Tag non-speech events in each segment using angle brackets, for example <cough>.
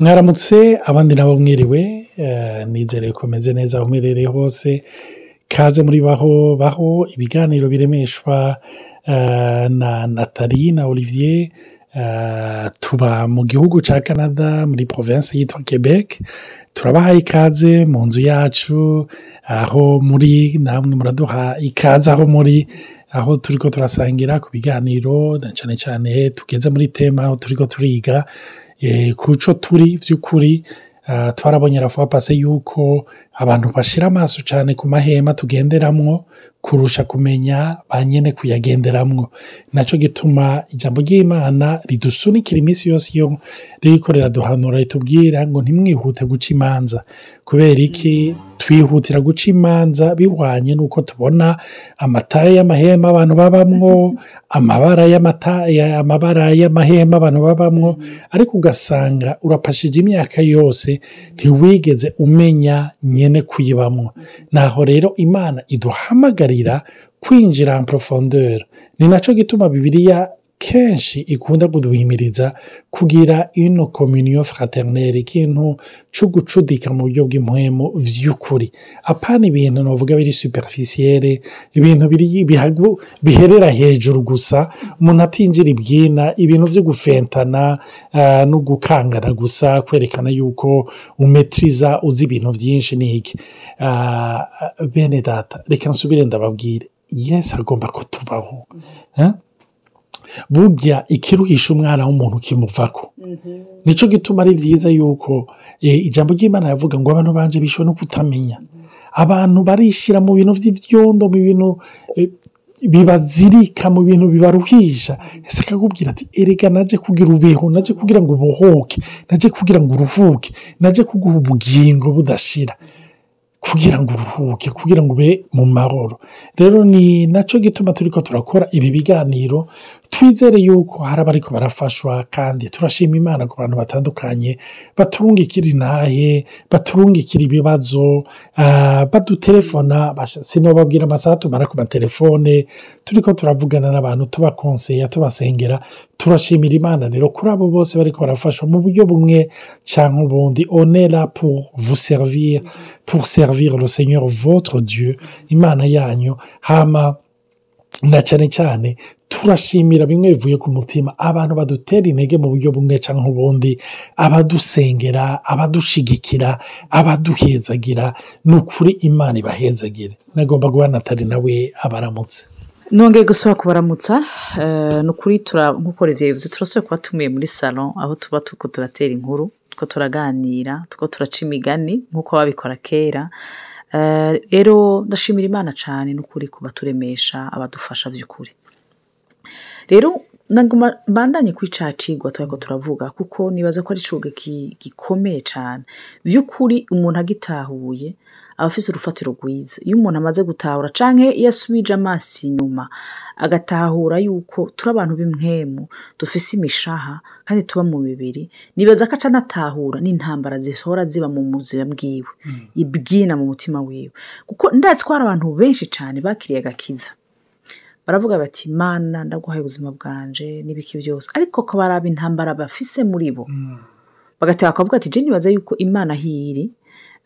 mwaramutse abandi nabo mwiriwe eh, nizere ko meze neza aho muherereye hose kaze muri baho baho ibiganiro biremeshwa eh, na nathalie na olivier eh, tuba mu gihugu cya canada muri province yitwa quebec. Turabahaye ikaze mu nzu yacu aho muri namwe muraduha ikaze aho muri aho turi ko turasangira ku biganiro cyane cyane tugeze muri tema aho turi ko turiga. Ku cyo turi by'ukuri ah, twarabonye rafuwa pase yuko abantu bashira amaso cyane ku mahema tugenderamwo kurusha kumenya ba nyene kuyagenderamwo. Nacyo gituma ijambo ry'imana ridusunikira iminsi yose iyo ririko riraduhanura ritubwira ngo ntimwihute guca imanza. Kubera iki? Twihutira guca imanza bihwanye n'uko tubona amataye y'amahema abantu babamwo amabara amabara y'amahema abantu babamwo ariko ugasanga urapashije imyaka yose ntiwigeze umenya nyene kuyibamwo. Naho rero imana iduhamagarira kwinjira en profondeur. Ni na cyo gituma bibiliya kenshi ikunda kuduhimiriza kugira ino communion fraternelle ikintu cyo gucudika mu buryo bw'impwemu vy'ukuri. Apana ibintu novuga biri superficielle ibintu biherera hejuru gusa umuntu atinjira ibwina ibintu vyo gufentana ah, no gukangana gusa kwerekana yuko umetriza uzi ibintu vyinshi n'iki Ah, bene data reka nsubire ndababwire. Yesu agomba kutubaho. Eh? Burya ikiruhisha umwana w'umuntu kimuvako ni cyo gituma ari byiza yuko eh, ijambo ry'imana yavuga ngo abantu banje bishwe no kutamenya. Abantu barishira mu bintu by'ibyondo mu bintu eh, bibazirika mu bintu bibaruhisha. Ese akakubwira ati erega naje kugira ubeho naje kugira ngo ubohoke naje kugira ngo uruhuke naje kuguha ubugingo budashira kugira ngo uruhuke kugira ngo ube mu mahoro rero ni na cyo gituma turi ko turakora ibi biganiro twizere yuko hari abariko barafashwa kandi turashima imana ku bantu batandukanye baturungikira intahe baturungikira ibibazo ah, badutelefona sinobabwira amasaha tumara ku matelefone turi ko turavugana n'abantu tubakonseya tubasengera turashimira imana rero kuri abo bose bariko barafashwa mu buryo bumwe cyangwa ubundi. On est là pour vous servir pour servir le seigneur votre dieu imana yanyu. Hama na cyane cyane turashimira bimwe bivuye ku mutima. Abantu badutera intege mu buryo bumwe cyangwa ubundi abadusengera abadushigikira abaduhezagira ni ukuri imana ibahezagire. Nagomba guha natali nawe abaramutse. Nongeye gusaba kubaramutsa eh, ni ukuri nk'uko bivuze turasubira kuba tumiye muri salon aho tuba turiko turatera inkuru tuko turaganira tuko turaca imigani nk'uko babikora kera. Eh, rero ndashimira imana cyane n'ukuri kuba turemesha abadufasha by'ukuri rero naguma mbandanye kuri ca cigwa turiko turavuga kuko nibaza ko ari ki- gikomeye cyane by'ukuri umuntu agitahuye aba afise urufatiro rwiza. Iyo umuntu amaze gutahura canke iyo asubije amaso inyuma agatahura yuko turi abantu b'imwemu dufise imishaha kandi tuba mu mibiri nibaza ko aca anatahura n'intambara zihora ziba mu buzima bwiwe. Ibwina mu mutima wiwe. Kuko ndazi ko hari abantu benshi cyane bakiriye agakiza. Baravuga bati mana ndaguhaye ubuzima bwanje n'ibiki byose. Ariko ko baraba intambara bafise muri bo. Bagatera bakavuga ati je nibaza yuko imana hiri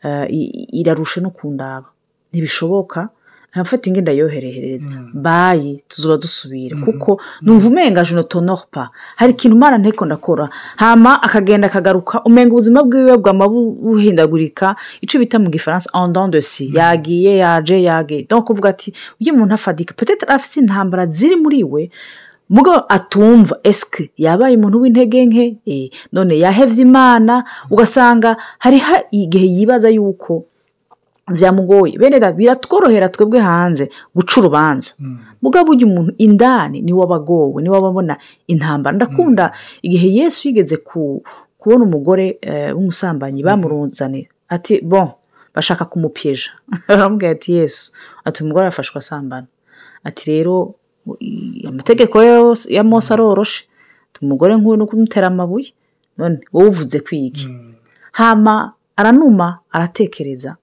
uh, irarusha no kundaba. Ntibishoboka. Nkafata inge ndayoherehereza bayi tuzoba dusubira. Kuko numva umenga je ne t'honore pas. Hari ikintu imana nteko ndakora. Hama akagenda akagaruka. Umenga ubuzima bwiwe bwama bu- buhindagurika. Ico bita mu gifaransa en dents de si. Yagiye yaje yagiye donc kuvuga ati uyu muntu afadika. Peut-être afise intambara ziri muri we. Mugabo atumva eske yabaye umuntu w'intege nke? Eh, none yahevye imana. Ugasanga hariho igihe yibaza yuko vyamugoye bene biratworohera twebwe hanze guca urubanza. Mugabo burya umuntu indani ni we aba agowe ni we aba abona intambara. Ndakunda igihe yesu yigeze ku, kubona umugore eh, w'umusambanyi bamurunzane. Ati bon bashaka kumupyeja baramubwira <laughs> ati yesu. Ati umugore yafashwe asambana. Ati rero amategeko ya mose aroroshe. Umugore nk'uyu no kumutera amabuye. None wowe uvuze kwiki? Hama aranuma aratekereza.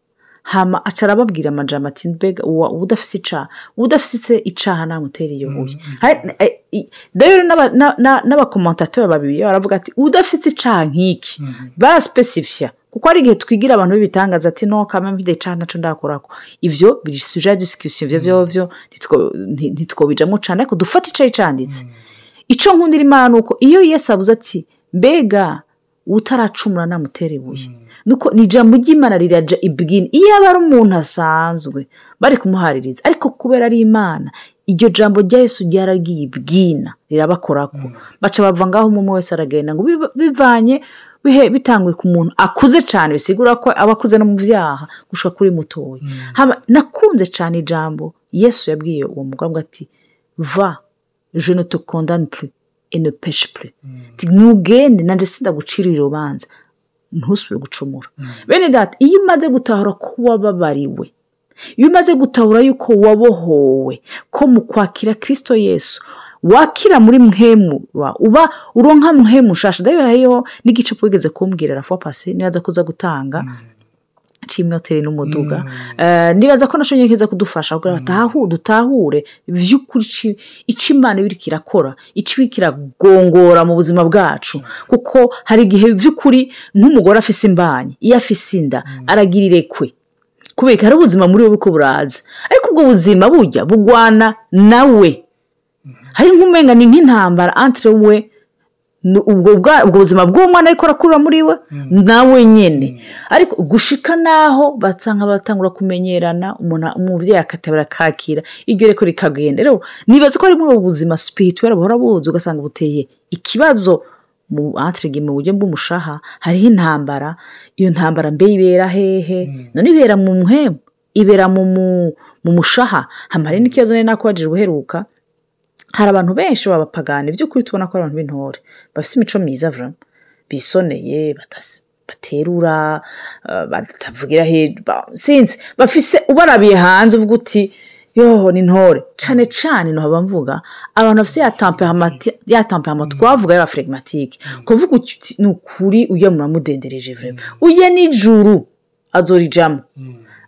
Hama aca arababwira amajambo ati mbega uwa udafise icaha udafise icaha namutera iyo buye Hari- eh, rero n'aba- na- na- n'abakomantateri babiri baravuga ati udafise icaha nk'iki? Barasipesifiya kuko hari igihe twigira abantu b'ibitangaza ati no kama mfite icaha naco ndakorako. Ivyo biri suje ya ivyo vyovyo ntitwo- nti- ntitwobijamwo cane ariko dufate icayi canditse ico nkundira imana nuko iyo yesu avuze ati mbega utaracumura namutera ibuye. Nuko ni ijambo ry'imana riraja ibwina iyo aba ari umuntu asanzwe bari kumuhaririza. Ariko kubera ari imana iryo jambo rya yesu ryaragiye ibwina rirabakorako. Baca bava ngaho umwe wese aragenda ngo biva- bivanye bihe bitangwe ku muntu akuze cyane bisigura ko aba akuze no mu byaha gushika kuri mutoya Hama, nakunze cyane ijambo yesu yabwiye uwo mugabo ati va je ne te condamne plus et ne pêche plus. Ati, ntugende nanjye sindagucirira urubanza ntusubire gucumura. Bene data iyo umaze gutahura ko wababariwe iyo umaze gutahura yuko wabohowe ko mu kwakira kirisito yesu wakira muri mwemu wa- uba uronka mwemu nshasha ndabiba hariho n'igicapo wigeze kumbwira rafa pasi nibaza kuza gutanga c'imoteri n'umuduga. Eh, nibaza ko nasho nyekeza kudufasha kugira ngo batahu- dutahure vy'ukuri ici- ico imana ibiriko irakora ico ibiriko iragongora mu buzima bwacu. Kuko hari igihe vy'ukuri nk'umugore afise imbanyi iyo afise inda aragira irekwe kubera hari ubuzima muri we buriko buraza. Ariko ubwo buzima burya bugwana nawe hari nk'umenga ni nk'intambara entre we ubwo buzima bw'umwana ariko arakurira muri we nawe nyine ariko gushika naho basanga batangura kumenyerana umubyeyi akatabara akakira. Iryo reko rikagenda. Rero nibaza ko ari muri ubu buzima spirituel buhora buzi ugasanga buteye ikibazo mu antrege mu buryo bw'umushaha. Hariho intambara. Iyo ntambara mbe ibera hehe? None ibera mu muhemu ibera mu mu- mu mushaha. Hamara n'ikibazo nari nakubajije ubuheruka hari abantu benshi b'abapagani by'ukuri tubona ko ari abantu b'intore. Bafite imico myiza vraiment. Bisoneye baterura eh, batavugira sinzi. Bafise ubarabiye hanze uvuga uti yoho ni intore. Cane cane nohaba mvuga abantu bafise ya temperament twavuga y'aba phlegmatique. Kuvuga uti ni ukuri uya muramudendereje vraiment. Uye n'ijuru azorijamwo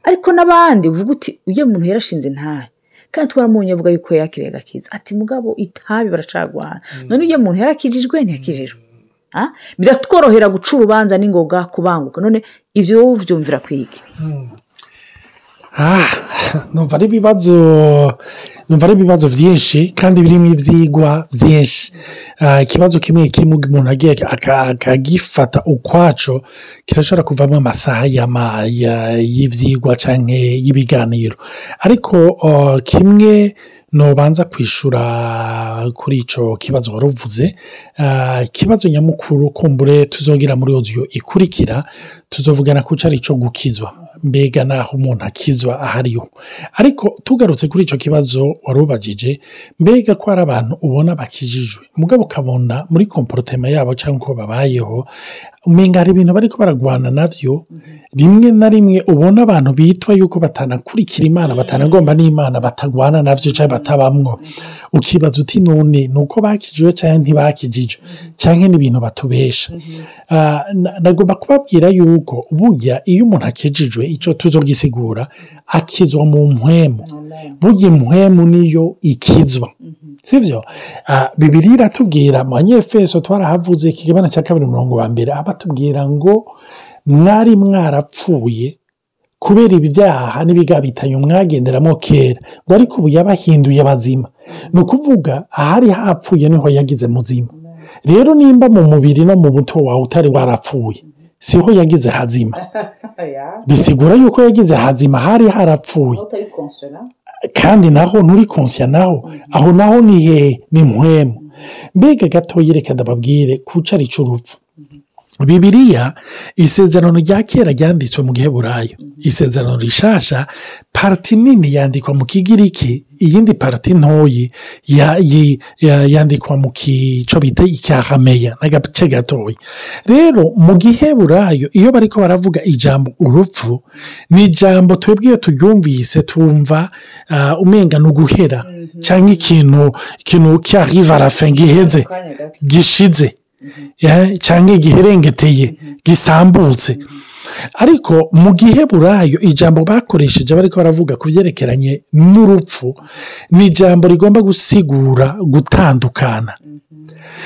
ariko n'abandi uvuga uti uyu muntu yarashinze intahe kandi twaramunye avuga yuko yakiriye agakiza ati mugabo itabi baracagwana none iyo muntu yarakijijwe ntiyakijijwe. Ah? biratworohera guca urubanza n'ingoga kubanguka. None ibyo byumvira kwiki Ah, numva ari ibibazo numva ari ibibazo byinshi kandi birimo ibyigwa byinshi Ah, ikibazo kimwe kimwe umuntu agiye aka- akagifata ukwaco kirashobora kuvamo amasaha y'ibyigwa cyangwa y'ibiganiro ariko kimwe nobanza kwishura kuri icyo kibazo wari uvuze Ah, ikibazo nyamukuru kumbure tuzogira muri odiyo ikurikira tuzovugana ku cyari cyo gukizwa mbega naho umuntu akizwa ahariho. Ariko tugarutse kuri icyo kibazo wari ubajije mbega ko hari abantu ubona bakijijwe. Mugabo ukabona muri komporotema yabo cyangwa uko babayeho umenga hari ibintu bariko baragwana navyo rimwe na rimwe ubona abantu bitwa yuko batanakurikira imana batanagomba n'imana batagwana navyo cyangwa batabamwo. Ukibaza uti none ni uko bakijijwe cyangwa ntibakijijwe? Cyangwa ni ibintu batubesha? Ah, na- nagomba kubabwira yuko burya iyo umuntu akijijwe icyo tuzogisigura akizwa mu mpwemu burya impwemu niyo ikizwa. Sivyo? Ah, bibiliya iratubwira mu banyefeso twarahavuze ikigabane cya kabiri umurongo wa mbere abatubwira ngo mwari mwarapfuye kubera ibyaha n'ibigabitanye mwagenderamo kera. Ngo ariko ubu yabahinduye bazima. Ni ukuvuga ahari hapfuye ni ho yagize muzima. Rero nimba mu mubiri no mu buto wawe utari warapfuye siho yagize hazima. <laughs> Bisigura yuko yagize hazima hari harapfuye. Kandi naho nturi konsiya naho. Aho naho ni hehe ni mpwemu mbega gatoya reka ndababwire ku cari c'urupfu bibiriya isezerano rya kera ryanditswe mu giheburayo. Isezerano rishasha pariti nini yandikwa mu kigiriki iyindi pariti ntoyi ya- yi- ya- yandikwa mu kico bita icyarameya n'agace gatoya rero mu giheburayo iyo bariko baravuga ijambo urupfu ni ijambo twebwe iyo turyumvise twumva ah, umenga ni uguhera. Cyangwa ikintu ikintu cyariva rafe giheze gishize. Cyangwa giherengeteye gisambutse. Ariko mu gihe burayo ijambo bakoresheje bariko baravuga ku byerekeranye n'urupfu ni ijambo rigomba gusigura gutandukana.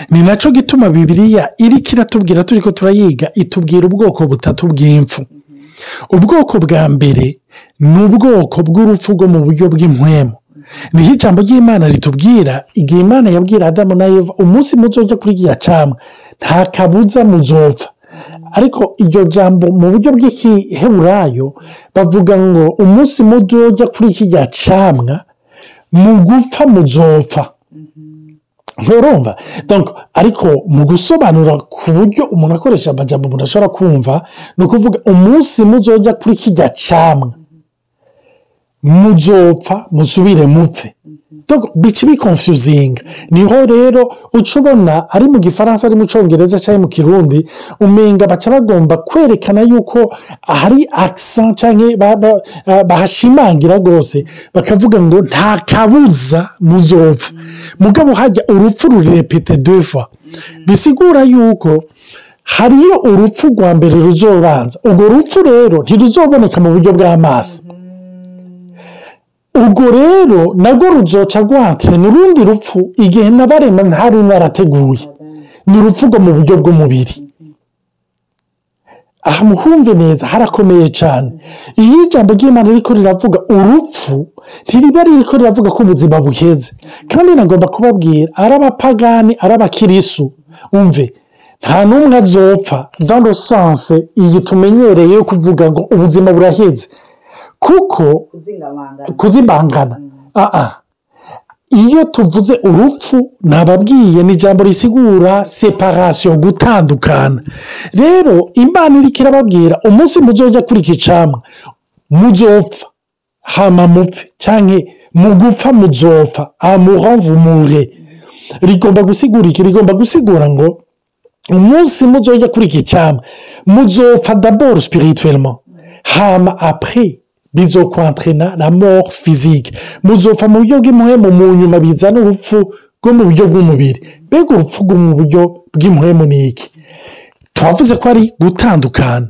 Ni na cyo gituma bibiriya iriko iratubwira turi ko turayiga itubwira ubwoko butatu bw'impfu. Ubwoko bwa mbere ni ubwoko bw'urupfu rwo mu buryo bw'impwemu ni ho ijambo ry'imana ritubwira igihe imana yabwira adamu na eva umunsi muzojya kuri iriya camwa nta kabuza muzopfa. Ariko iryo jambo mu buryo bw'ikiheburayo bavuga ngo umunsi muzojya kuri kiriya camwa mu gupfa muzopfa. Nturumva ariko mu gusobanura ku buryo umuntu akoresha amajambo umuntu ashobora kumva ni ukuvuga umunsi muzojya kuri kijya camwa muzopfa musubire mupfe. Bica bikonfuzinga ni ho rero uca ubona ari mu gifaransa ari mu cyongereza cyangwa mu kirundi umenga baca bagomba kwerekana yuko hari akisa cyangwa ah, bahashimangira rwose. Bakavuga ngo nta kabuza muzopfa. Mugabo hajya urupfu rurepete defa bisigura yuko hariyo urupfu rwa mbere ruzobanza. Urwo rupfu rero ntiruzoboneka mu buryo bw'amaso. Urwo rero narwo ruzoca rwatse ni urundi rupfu igihe nabarema ntari narateguye. Ni urupfu rwo mu buryo bw'umubiri. Aha muhumve neza harakomeye cyane iyo ijambo ry'imana riko riravuga urupfu ntiriba ririko riravuga ko ubuzima buheze. Kandi nagomba kubabwira ari abapagani ari abakirisu umve nta n'umwe azopfa. Dans le sens iyi tumenyereye yo kuvuga ngo ubuzima buraheze. Kuko kuzibangana aa iyo tuvuze urupfu nababwiye ni ijambo risigura separasiyo gutandukana. Rero imana iriko irababwira umunsi muzojya kuri iki camwa muzopfa. Hama mupfe. Cyangwa mu gupfa muzopfa amuhovumure rigomba gusigura iki rigomba gusigura ngo umunsi muzojya kuri iki camwa muzopfa daboro spirituellement. Hama apre bizokwantrena la mort physique. Muzopfa mu buryo bw'imuhemu mu nyuma bizana urupfu rwo mu buryo bw'umubiri. Mbega urupfu rwo mu buryo bw'imuhemu ni iki twavuze ko ari gutandukana.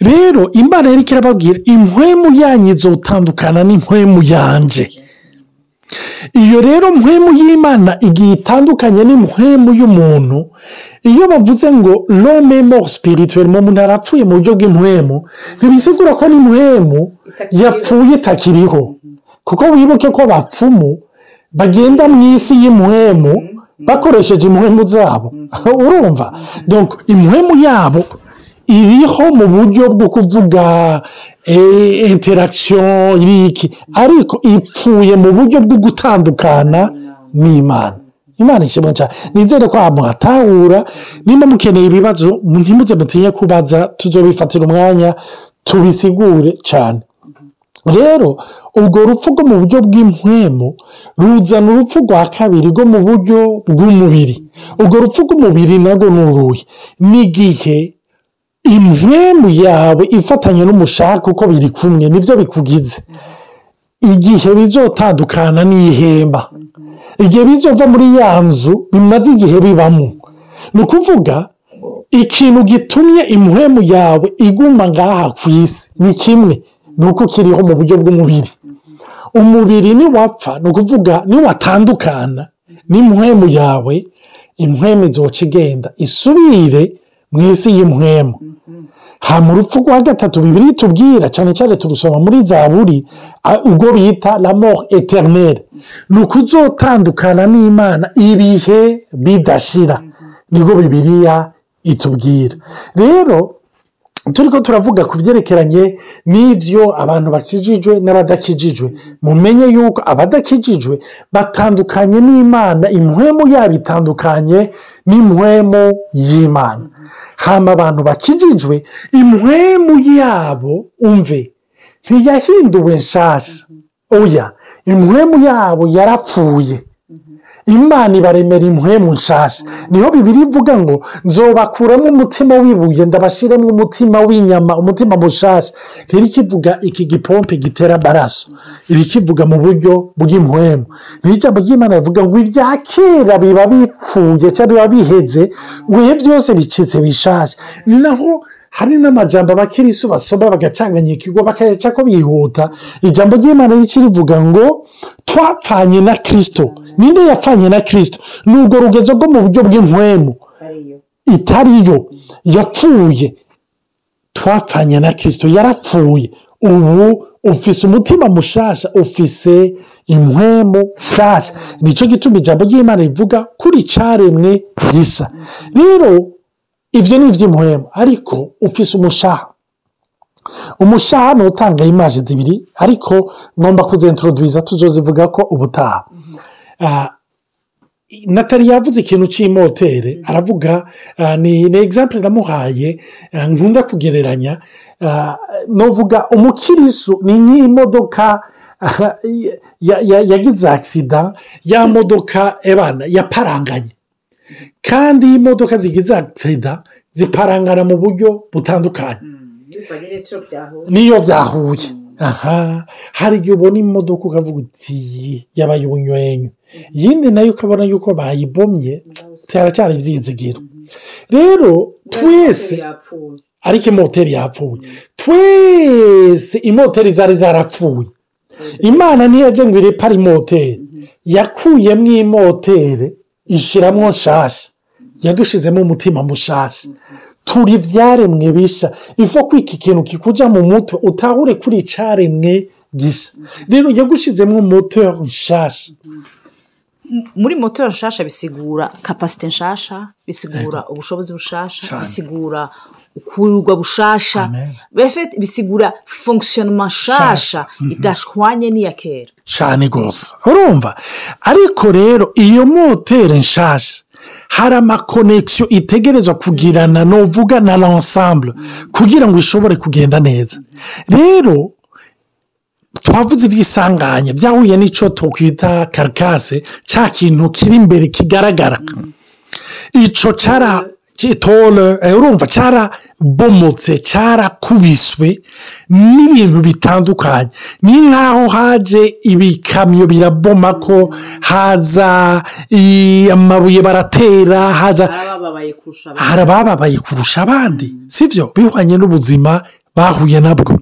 Rero imana yari irababwira impwemu yanyu izotandukana n'impwemu yanjye iyo rero mpwemu y'imana igihe itandukanye n'impwemu y'umuntu iyo bavuze ngo rome mort spirituel mu muntu arapfuye mu buryo bw'impwemu ntibisigura ko n'impwemu yapfuye itakiriho kuko wibuke ko bapfumu bagenda mu isi y'impwemu bakoresheje impwemu zabo. <laughs> Urumva? Impwemu yabo iriho mu buryo bwo kuvuga interakisiyo iriki ariko ipfuye mu buryo bwo gutandukana n'imana. Imana ishimwe cyane. Nizere ko ahantu hatahura nimba mukeneye ibibazo ntimuze mutinye kubaza tuzobifatira umwanya tubisigure cyane. Rero urwo rupfu rwo mu buryo bw'impwemu ruzana urupfu rwa kabiri rwo mu buryo bw'umubiri. Urwo rupfu rw'umubiri narwo ni uruhe? N'igihe impwemu yawe ifatanye n'umushaka uko biri kumwe ni byo bikugize. Igihe bizotandukana n'ihemba. Igihe bizova muri ya nzu bimaze igihe bibamo. Ni ukuvuga ikintu gitumye impwemu yawe iguma ngaha ku isi ni kimwe. Ni uko kiriho mu buryo bw'umubiri. Umubiri niwapfa ni ukuvuga niwatandukana. N'impwemu yawe impwemu izoca igenda isubire mu isi y'impwemu hama urupfu rwa gatatu bibiri tubwira cyane cyane turusoma muri zaburi ubwo bita la mort eternelle ni ukuzotandukana n'imana ibihe bidashira. Nibwo bibiriya itubwira. Rero turi ko turavuga ku byerekeranye n'ibyo abantu bakijijwe n'abadakijijwe. Mumenye yuko abadakijijwe batandukanye n'imana impwemu yabo itandukanye n'impwemu y'imana. Hama abantu bakijijwe impwemu yabo umve ntiyahinduwe nshasha oya impwemu yabo yarapfuye. Imana ibaremera impwemu nshasha ni ho bibiri ivuga ngo nzobakuramo umutima w'ibuye ndabashiremo umutima w'inyama umutima mushasha rero ikivuga iki gipompe gitera amaraso iri kivuga mu buryo bw'impwemu ni ho ijambo ry'imana rivuga ngo ibya kera biba bipfuye cyangwa biba biheze ngo ibihe byose bicitse bishaje naho hari n'amajambo abakirisu basoma bagacanganyikirwa bakayaca ko bihuta. Ijambo ry'imana rici rivuga ngo twapfanye na kirisito ninde yapfanye na kirisito ni urwo rugezo rwo mu buryo bw'inkwemu. Itariyo. Yapfuye. Twapfanye na kirisito yarapfuye. Ubu ufise umutima mushasha. Ufise impwemu nshasha. Nicyo gituma ijambo ry'imana rivuga kuri caremwe gisa rero ibyo ni iby'impwemu ariko ufise umushaha. Umushaha ni utanga imaje zibiri ariko ngomba kuzenturoduwiza tuzozivuga ko ubutaha. Ah, natali yavuze ikintu cy'imotere aravuga ah, ni egisampure namuhaye ah, nkunda kugereranya. Novuga umukirisu ni nk'imodoka ya- ya- yagize agisida ya modoka ebana yaparanganye. Kandi imodoka zigize agisida ziparangana mu buryo butandukanye. Niyo byahuye aha. Hari igihe ubona imodoka ukavuga uti yabaye ubunywenyu. Iyindi na yo ukabona yuko bayibomye cyaracyari ibyizigiro rero twese ariko imoteri yapfuye. Twese imoteri zari zarapfuye. Imana ntiyajya ngo irepare imoteri. Yakuyemo imoteri. Ishyiramo nshasha. Yadushizemo umutima mushasha turi byaremwe bisha. Ifu ko iki kintu kikuja mu mutwe utahure kuri caremwe gisa. Rero yagushizemo moteur nshasha. Muri moto nshasha bisigura kapasite nshasha bisigura ubushobozi bushasha Cyane. bisigura ukururwa bushasha. Bisigura fonkisiyonoma nshasha idashwanye n'iya kera. Cyane rwose urumva? Ariko rero iyo motere nshasha hari amakonegisiyo itegerezwa kugirana n'uvuga na l'ensemble kugira ngo ishobore kugenda neza. Rero twavuze iby'isanganya byahuye n'icyo twakwita karikase cya kintu kiri imbere kigaragara. Icyo cyara tore urumva cyarabomotse cyarakubiswe n'ibintu bitandukanye. Ni nk'aho haje ibikamyo biraboma ko haza amabuye baratera haza hari abababaye kurusha abandi sibyo bihwanye n'ubuzima bahuye nabwo.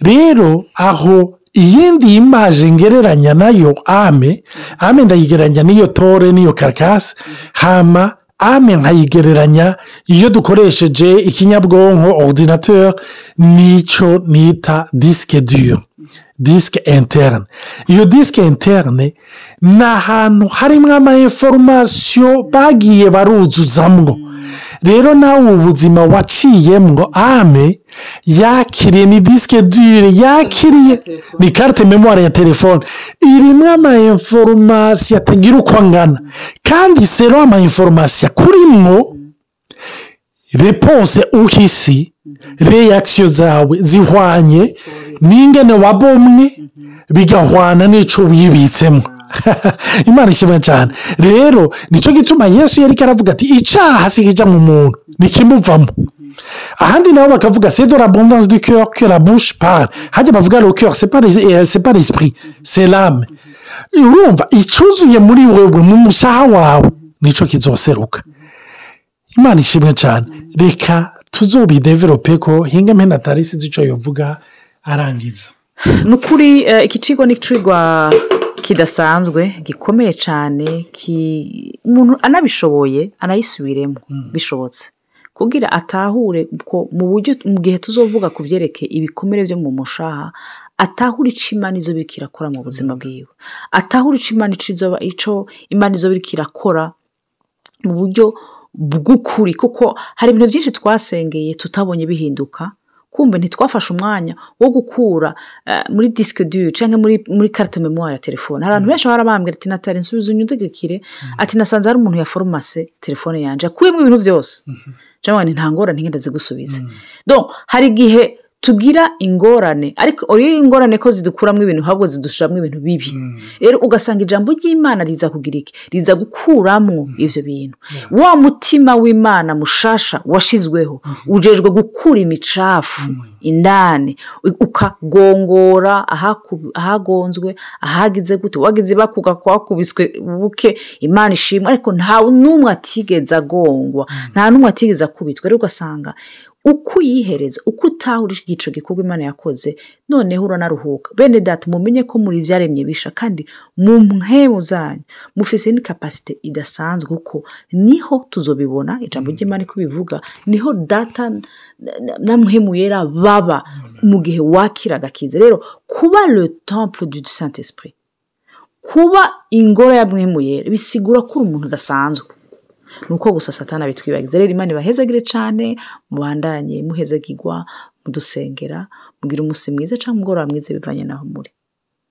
Rero aho iyindi imaje ngereranya na yo ame ame ndayigereranya n'iyo tore n'iyo karikasi hama ame nkayigereranya iyo dukoresheje ikinyabwonko ordinateur n'icyo nita disike dure disike interne. Iyo disike interne ni ahantu harimo ama inforomasiyo bagiye baruzuzamwo. Rero nawe ubuzima waciyemwo ame yakiriye ni disike dure yakiriye ni karite memwari ya telefone irimo ama inforomasiyo atagira uko angana. Kandi sero ama inforomasiyo akurimwo reponse uhisi reyakisiyo zawe zihwanye n'ingene wabomwe bigahwana n'icyo wibitsemo. <laughs> Imana ishimwe cyane rero ni cyo gituma yesu yari aravuga ati icyaha si kijya mu muntu ntikimuvamo ahandi nabo bakavuga c'est de l'abondance du cœur que la bouche parle. Hajya bavuga le cœur eh, c'est pas l'esprit c'est l'âme. Urumva icyuzuye muri wewe mu mushaha wawe ni cyo kizoseruka. Imana ishimwe cyane reka tuzobideverope ko hinga mpena tarisi icyo yavuga arangiza. Ni ukuri eh, iki kigo ni ikigwa kidasanzwe gikomeye cyane umuntu anabishoboye anayisubiremo bishobotse. Kugira atahure ko mu buryo mu gihe tuzovuga ku byerekeye ibikomere byo mu mushaha atahure icyo imana izo biriko irakora mu buzima bwiwe. Atahure icyo imana icyo imana izo biriko irakora mu buryo bw'ukuri kuko hari ibintu byinshi twasengeye tutabonye bihinduka. Kumbe ntitwafashe umwanya wo gukura eh, muri disike dure cyangwa muri muri karite memuwari ya telefone. Hari abantu benshi bahora bambwira ati natari nsubiza unyudegekire ati nasanze hari umuntu yaforomase telefone yanjye yakuyemo ibintu byose. Cyangwa nta ngorane ngenda zigusubize donc hari igihe tugira ingorane. Ariko iyo ingorane ko zidukuramo ibintu ahubwo zidushiramo ibintu bibi. Rero ugasanga ijambo ry'imana riza kugira iki? Riza gukuramo ibyo bintu. Wa mutima w'imana mushasha washizweho ujejwe gukura imicafu indani ukagongora ahagonzwe ahagize gute wagize bakuga kwakubiswe buke imana ishimwe. Ariko nta n'umwe atigeze agongwa. Nta n'umwe atigeze akubitwa. Rero ugasanga uko uyihereza uko utahura igico gikorwa imana yakoze noneho uranaruhuka. Bene data mumenye ko muri ibyaremye bisha kandi mu mpemu zanyu mufise ni kapasite idasanzwe kuko ni ho tuzobibona ijambo ry'imana iko bivuga ni ho data na- mpemu yera baba mu gihe wakira agakiza rero kuba le temple du saint esprit kuba ingoro ya mpemu yera bisigura ko uri umuntu udasanzwe. Ni uko gusa satana bitwibagiza rero imana ibahezagire cyane mubandanye muhezagirwa mudusengera mugira umunsi mwiza cyangwa umugoroba mwiza bivanye naho muri.